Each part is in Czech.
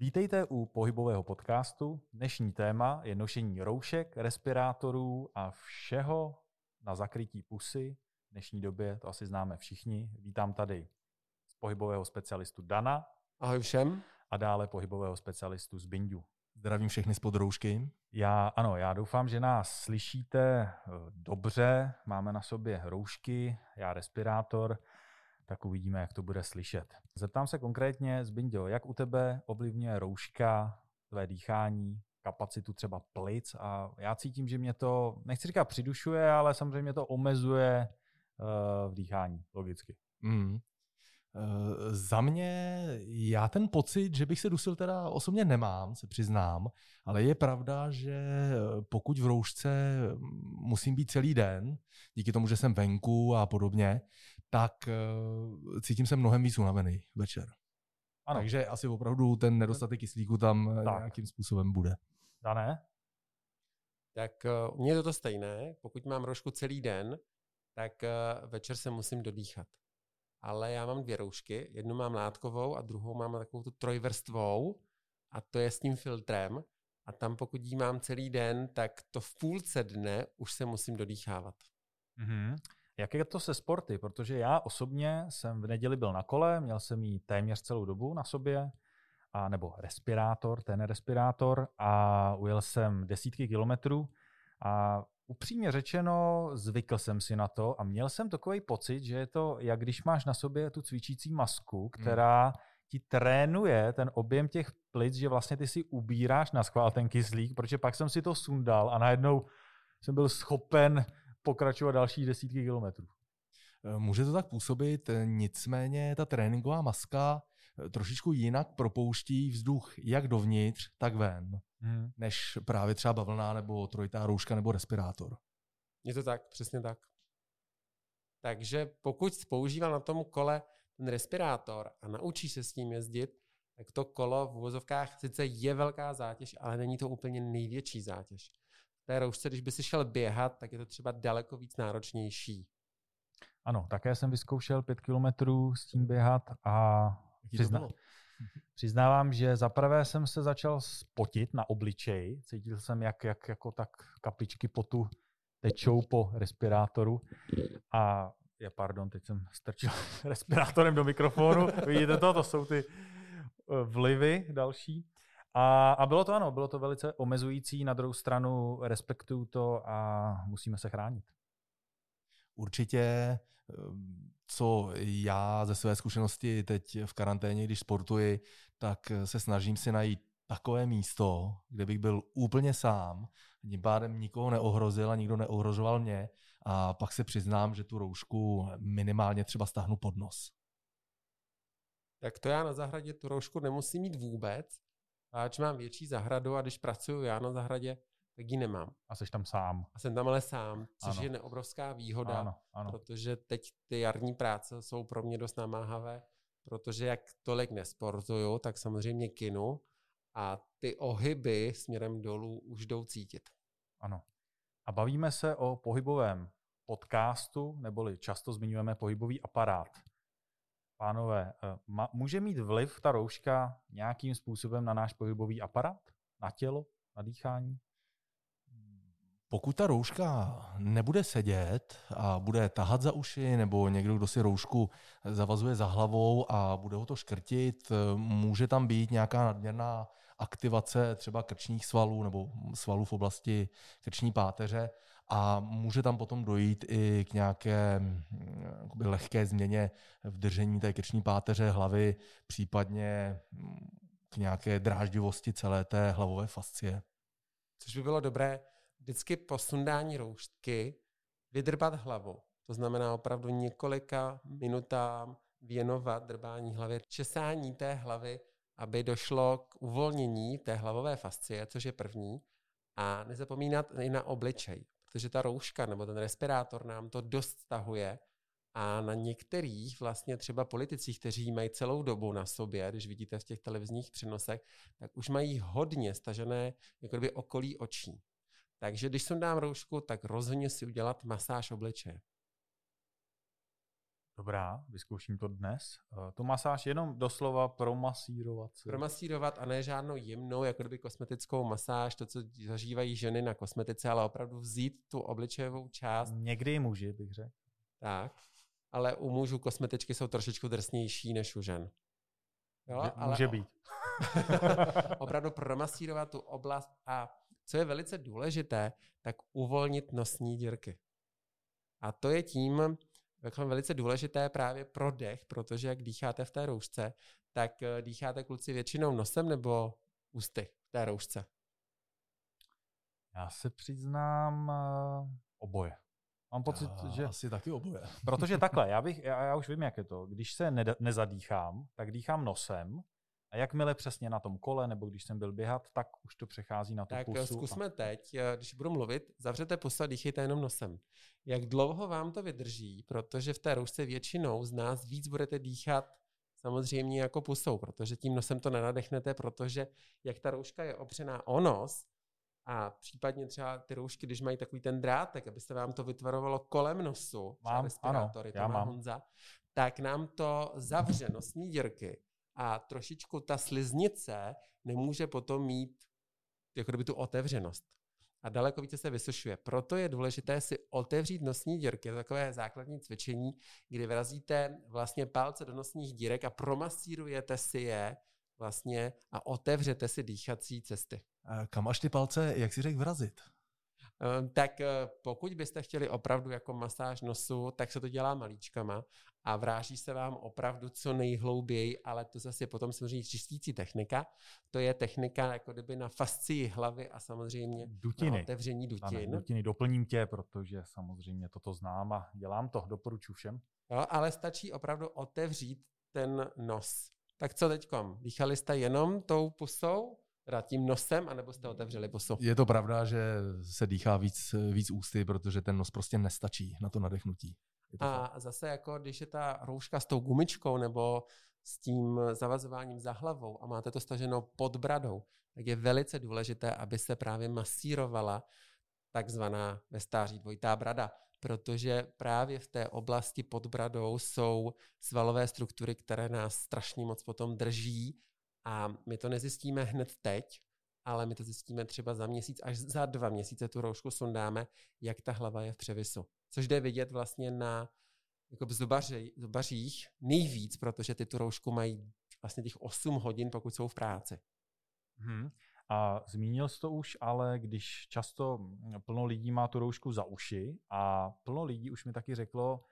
Vítejte u pohybového podcastu. Dnešní téma je nošení roušek, respirátorů a všeho na zakrytí pusy. V dnešní době to asi známe všichni. Vítám tady z pohybového specialistu Dana. Ahoj všem. A dále pohybového specialistu z Bindu. Zdravím všechny spod roušky. Já, ano, já doufám, že nás slyšíte eh, dobře. Máme na sobě roušky, já respirátor tak uvidíme, jak to bude slyšet. Zeptám se konkrétně, Zbindio, jak u tebe ovlivňuje rouška tvé dýchání, kapacitu třeba plic a já cítím, že mě to, nechci říkat přidušuje, ale samozřejmě to omezuje uh, v dýchání, logicky. Mm. Eh, za mě, já ten pocit, že bych se dusil teda osobně nemám, se přiznám, ale je pravda, že pokud v roušce musím být celý den, díky tomu, že jsem venku a podobně, tak uh, cítím se mnohem víc unavený večer. Ano. Takže asi opravdu ten nedostatek kyslíku tam tak. nějakým způsobem bude. Dané? Tak uh, u mě je to to stejné. Pokud mám roušku celý den, tak uh, večer se musím dodýchat ale já mám dvě roušky. Jednu mám látkovou a druhou mám takovou tu trojvrstvou a to je s tím filtrem. A tam pokud jí mám celý den, tak to v půlce dne už se musím dodýchávat. Mm-hmm. Jak je to se sporty? Protože já osobně jsem v neděli byl na kole, měl jsem jí téměř celou dobu na sobě, a nebo respirátor, ten respirátor a ujel jsem desítky kilometrů a upřímně řečeno, zvykl jsem si na to a měl jsem takový pocit, že je to, jak když máš na sobě tu cvičící masku, hmm. která hmm. ti trénuje ten objem těch plic, že vlastně ty si ubíráš na schvál ten kyslík, protože pak jsem si to sundal a najednou jsem byl schopen pokračovat další desítky kilometrů. Může to tak působit, nicméně ta tréninková maska trošičku jinak propouští vzduch jak dovnitř, tak ven, hmm. než právě třeba bavlná nebo trojitá rouška nebo respirátor. Je to tak, přesně tak. Takže pokud používá na tom kole ten respirátor a naučí se s ním jezdit, tak to kolo v uvozovkách sice je velká zátěž, ale není to úplně největší zátěž. V té roušce, když by si šel běhat, tak je to třeba daleko víc náročnější. Ano, také jsem vyzkoušel pět kilometrů s tím běhat a Přizna, přiznávám, že zaprvé jsem se začal spotit na obličeji. Cítil jsem, jak, jak jako tak kapičky potu tečou po respirátoru. A je, pardon, teď jsem strčil respirátorem do mikrofonu. Vidíte to? To jsou ty eh, vlivy další. A, a bylo to ano, bylo to velice omezující, na druhou stranu respektuju to a musíme se chránit. Určitě ehm, co já ze své zkušenosti teď v karanténě, když sportuji, tak se snažím si najít takové místo, kde bych byl úplně sám, tím pádem nikoho neohrozil a nikdo neohrožoval mě a pak se přiznám, že tu roušku minimálně třeba stáhnu pod nos. Tak to já na zahradě tu roušku nemusím mít vůbec, ač mám větší zahradu a když pracuju já na zahradě, tak ji nemám. A jsi tam sám. A jsem tam ale sám, což ano. je neobrovská výhoda, ano, ano. protože teď ty jarní práce jsou pro mě dost namáhavé, protože jak tolik nesportuju, tak samozřejmě kinu a ty ohyby směrem dolů už jdou cítit. Ano. A bavíme se o pohybovém podcastu, neboli často zmiňujeme pohybový aparát. Pánové, eh, může mít vliv ta rouška nějakým způsobem na náš pohybový aparát? Na tělo? Na dýchání? Pokud ta rouška nebude sedět a bude tahat za uši, nebo někdo, kdo si roušku zavazuje za hlavou a bude ho to škrtit, může tam být nějaká nadměrná aktivace třeba krčních svalů nebo svalů v oblasti krční páteře a může tam potom dojít i k nějaké jakoby, lehké změně v držení té krční páteře hlavy, případně k nějaké dráždivosti celé té hlavové fascie. Což by bylo dobré vždycky po sundání roušky vydrbat hlavu. To znamená opravdu několika minutám věnovat drbání hlavy, česání té hlavy, aby došlo k uvolnění té hlavové fascie, což je první. A nezapomínat i na obličej, protože ta rouška nebo ten respirátor nám to dost stahuje a na některých vlastně třeba politicích, kteří mají celou dobu na sobě, když vidíte v těch televizních přenosech, tak už mají hodně stažené jako okolí očí. Takže když jsem dám roušku, tak rozhodně si udělat masáž obličeje. Dobrá, vyzkouším to dnes. Uh, tu masáž jenom doslova promasírovat. Se. Promasírovat a ne žádnou jemnou, jako kdyby kosmetickou masáž, to, co zažívají ženy na kosmetice, ale opravdu vzít tu obličejovou část. Někdy i muži, bych řekl. Tak, ale u mužů kosmetičky jsou trošičku drsnější než u žen. Jo, Může ale být. opravdu promasírovat tu oblast a co je velice důležité, tak uvolnit nosní dírky. A to je tím velice důležité právě pro dech, protože jak dýcháte v té roušce, tak eh, dýcháte kluci většinou nosem nebo ústy v té roušce? Já se přiznám uh, oboje. Mám pocit, já, že... Asi taky oboje. Protože takhle, já, bych, já, já už vím, jak je to. Když se ne, nezadýchám, tak dýchám nosem a jakmile přesně na tom kole, nebo když jsem byl běhat, tak už to přechází na tu tak pusu. Tak zkusme a... teď, eh, když budu mluvit, zavřete pusu a dýchejte jenom nosem. Jak dlouho vám to vydrží, protože v té roušce většinou z nás víc budete dýchat samozřejmě jako pusou, protože tím nosem to nenadechnete, protože jak ta rouška je opřená o nos, a případně třeba ty roušky, když mají takový ten drátek, aby se vám to vytvarovalo kolem nosu, mám, respirátory, ano, já mám. Honza, tak nám to zavře nosní dírky a trošičku ta sliznice nemůže potom mít jako kdyby tu otevřenost. A daleko více se vysušuje. Proto je důležité si otevřít nosní dírky. Je to takové základní cvičení, kdy vrazíte vlastně palce do nosních dírek a promasírujete si je vlastně a otevřete si dýchací cesty. Kam až ty palce, jak si řekl, vrazit? Ehm, tak eh, pokud byste chtěli opravdu jako masáž nosu, tak se to dělá malíčkama a vráží se vám opravdu co nejhlouběji, ale to zase je potom samozřejmě čistící technika. To je technika jako kdyby na fascii hlavy a samozřejmě dutiny. na otevření dutin. Ano, dutiny. Doplním tě, protože samozřejmě toto znám a dělám to, doporučuji všem. Jo, ale stačí opravdu otevřít ten nos. Tak co teďkom? Dýchali jste jenom tou pusou? Teda tím nosem, anebo jste otevřeli pusu? Je to pravda, že se dýchá víc, víc ústy, protože ten nos prostě nestačí na to nadechnutí. To a fakt. zase jako když je ta rouška s tou gumičkou nebo s tím zavazováním za hlavou a máte to staženo pod bradou, tak je velice důležité, aby se právě masírovala takzvaná ve stáří dvojitá brada, protože právě v té oblasti pod bradou jsou svalové struktury, které nás strašně moc potom drží a my to nezjistíme hned teď, ale my to zjistíme třeba za měsíc, až za dva měsíce tu roušku sundáme, jak ta hlava je v převisu. Což jde vidět vlastně na jako v zubaři, zubařích nejvíc, protože ty tu roušku mají vlastně těch 8 hodin, pokud jsou v práci. Hmm. A zmínil jsi to už, ale když často plno lidí má tu roušku za uši a plno lidí už mi taky řeklo,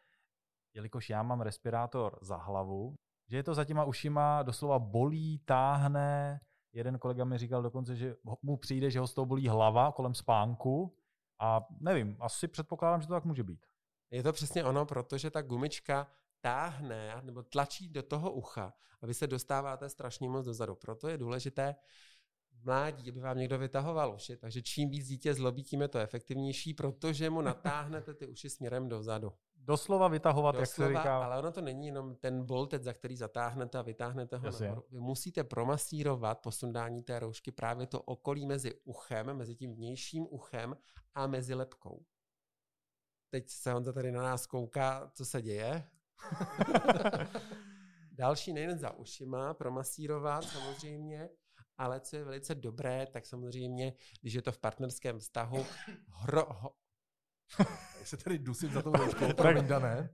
jelikož já mám respirátor za hlavu, že je to za těma ušima doslova bolí, táhne. Jeden kolega mi říkal dokonce, že mu přijde, že ho z toho bolí hlava kolem spánku a nevím, asi předpokládám, že to tak může být. Je to přesně ono, protože ta gumička táhne nebo tlačí do toho ucha a vy se dostáváte strašně moc dozadu. Proto je důležité mládí, aby vám někdo vytahoval uši, takže čím víc dítě zlobí, tím je to efektivnější, protože mu natáhnete ty uši směrem dozadu. Doslova vytahovat, Doslova, jak se říká. Ale ono to není jenom ten boltec, za který zatáhnete a vytáhnete ho nahoru. Vy musíte promasírovat po sundání té roušky právě to okolí mezi uchem, mezi tím vnějším uchem a mezi lepkou. Teď se on tady na nás kouká, co se děje. Další nejen za ušima, promasírovat samozřejmě, ale co je velice dobré, tak samozřejmě, když je to v partnerském vztahu, hro, ho, se tady dusím za tou rouškou, promiň, ne?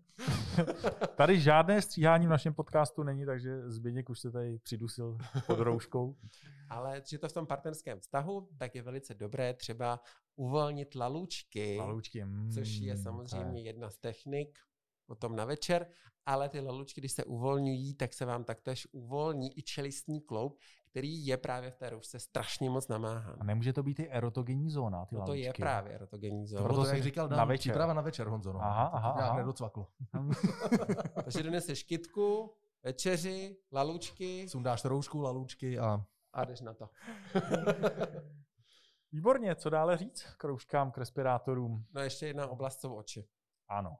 Tady žádné stříhání v našem podcastu není, takže Zběněk už se tady přidusil pod rouškou. Ale je to v tom partnerském vztahu, tak je velice dobré třeba uvolnit lalůčky, lalůčky mm, což je samozřejmě je. jedna z technik, potom na večer, ale ty lalučky, když se uvolňují, tak se vám taktéž uvolní i čelistní kloub, který je právě v té roušce strašně moc namáhán. A nemůže to být i erotogenní zóna, ty no to je právě erotogenní zóna. Proto, to, jak říkal Dan, na večer. příprava na večer, Honzo. No. Aha, aha, aha. nedocvaklo. Takže doneseš kitku, večeři, lalučky. Sundáš roušku, lalučky a... A jdeš na to. Výborně, co dále říct k rouškám, k respirátorům? No ještě jedna oblast jsou oči. Ano.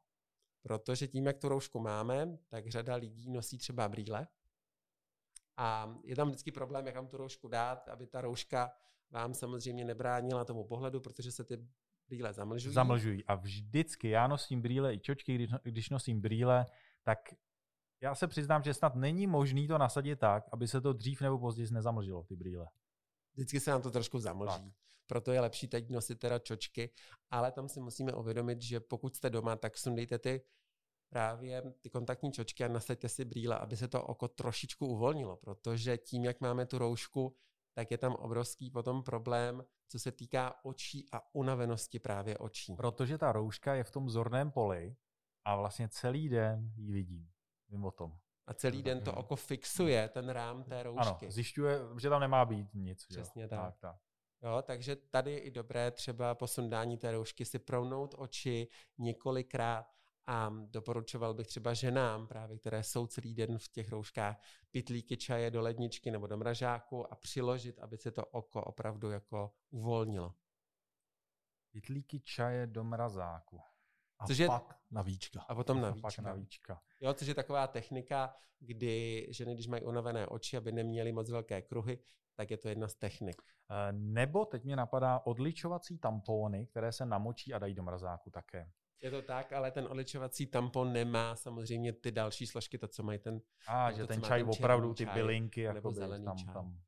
Protože tím, jak tu roušku máme, tak řada lidí nosí třeba brýle. A je tam vždycky problém, jak vám tu roušku dát, aby ta rouška vám samozřejmě nebránila tomu pohledu, protože se ty brýle zamlžují. Zamlžují. A vždycky já nosím brýle i čočky, když, když nosím brýle, tak já se přiznám, že snad není možný to nasadit tak, aby se to dřív nebo později nezamlžilo, ty brýle. Vždycky se nám to trošku zamlží. Tak. Proto je lepší teď nosit teda čočky, ale tam si musíme uvědomit, že pokud jste doma, tak sundejte ty právě ty kontaktní čočky a nasaďte si brýle, aby se to oko trošičku uvolnilo, protože tím, jak máme tu roušku, tak je tam obrovský potom problém, co se týká očí a unavenosti právě očí. Protože ta rouška je v tom zorném poli a vlastně celý den ji vidím. Vím o tom. A celý den to oko fixuje, ten rám té roušky. Ano, zjišťuje, že tam nemá být nic. Přesně jo? tak. tak, tak. Jo, takže tady je i dobré třeba po sundání té roušky si prounout oči několikrát a doporučoval bych třeba ženám, právě které jsou celý den v těch rouškách, pitlíky čaje do ledničky nebo do mražáku a přiložit, aby se to oko opravdu jako uvolnilo. Pitlíky čaje do mrazáku. A což je, pak na víčka. A potom na víčka. Pak na víčka. Jo, což je taková technika, kdy ženy, když mají unavené oči, aby neměly moc velké kruhy, tak je to jedna z technik. Eh, nebo teď mě napadá odličovací tampony, které se namočí a dají do mrazáku také. Je to tak, ale ten odličovací tampon nemá samozřejmě ty další složky, to, co mají ten... A, že to, ten čaj ten opravdu, ty bylinky, jako zelený tam, čaj. tam.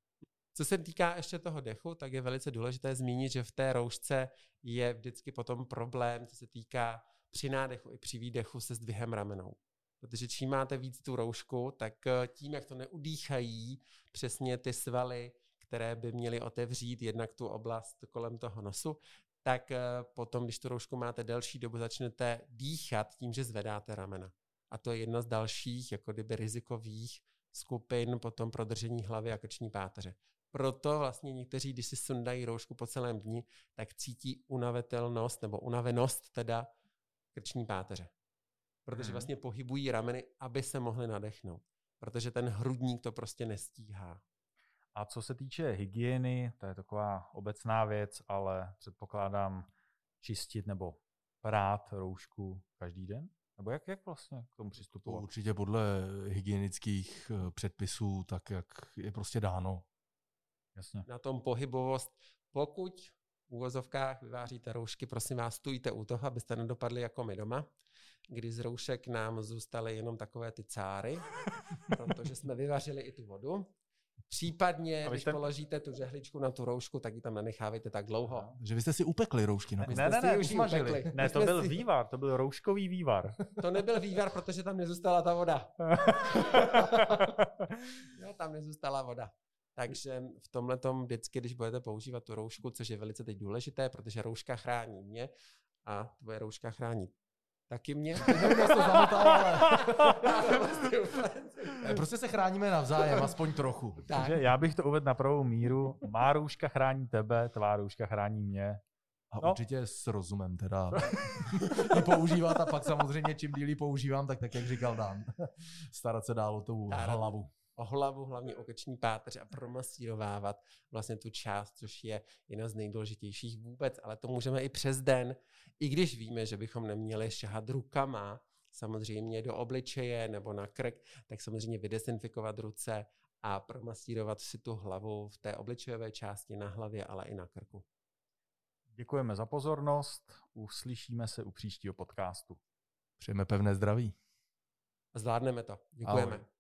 Co se týká ještě toho dechu, tak je velice důležité zmínit, že v té roušce je vždycky potom problém, co se týká při nádechu i při výdechu se zdvihem ramenou. Protože čím máte víc tu roušku, tak eh, tím, jak to neudýchají přesně ty svaly, které by měly otevřít jednak tu oblast kolem toho nosu, tak eh, potom, když tu roušku máte delší dobu, začnete dýchat tím, že zvedáte ramena. A to je jedna z dalších, jako kdyby rizikových skupin potom pro držení hlavy a krční páteře. Proto vlastně někteří, když si sundají roušku po celém dni, tak cítí unavetelnost nebo unavenost teda krční páteře. Protože hmm. vlastně pohybují rameny, aby se mohli nadechnout. Protože ten hrudník to prostě nestíhá. A co se týče hygieny, to je taková obecná věc, ale předpokládám čistit nebo prát roušku každý den? Nebo jak, jak vlastně k tomu přistupovat? To určitě podle hygienických eh, předpisů, tak jak je prostě dáno. Jasně. Na tom pohybovost, pokud v úvozovkách vyváříte roušky, prosím vás, stůjte u toho, abyste nedopadli jako my doma, kdy z roušek nám zůstaly jenom takové ty cáry, protože jsme vyvařili i tu vodu. Případně, když jste... položíte tu žehličku na tu roušku, tak ji tam nenechávejte tak dlouho. No. Že vy jste si upekli roušky na Ne, ne, ne, ne, ne, to byl si... vývar, to byl rouškový vývar. To nebyl vývar, protože tam nezůstala ta voda. jo, tam nezůstala voda. Takže v tomhle tom vždycky, když budete používat tu roušku, což je velice teď důležité, protože rouška chrání mě a tvoje rouška chrání Taky mě. prostě se chráníme navzájem, aspoň trochu. Takže já bych to uvedl na pravou míru. Má růžka chrání tebe, tvá růžka chrání mě. A no. určitě s rozumem teda ji používat a pak samozřejmě čím díl používám, tak tak jak říkal Dan, starat se dál o tu hlavu o hlavu, hlavně o krční páteř a promasírovávat vlastně tu část, což je jedna z nejdůležitějších vůbec, ale to můžeme i přes den, i když víme, že bychom neměli šahat rukama, samozřejmě do obličeje nebo na krk, tak samozřejmě vydesinfikovat ruce a promasírovat si tu hlavu v té obličejové části na hlavě, ale i na krku. Děkujeme za pozornost, uslyšíme se u příštího podcastu. Přejeme pevné zdraví. Zvládneme to. Děkujeme. Ahoj.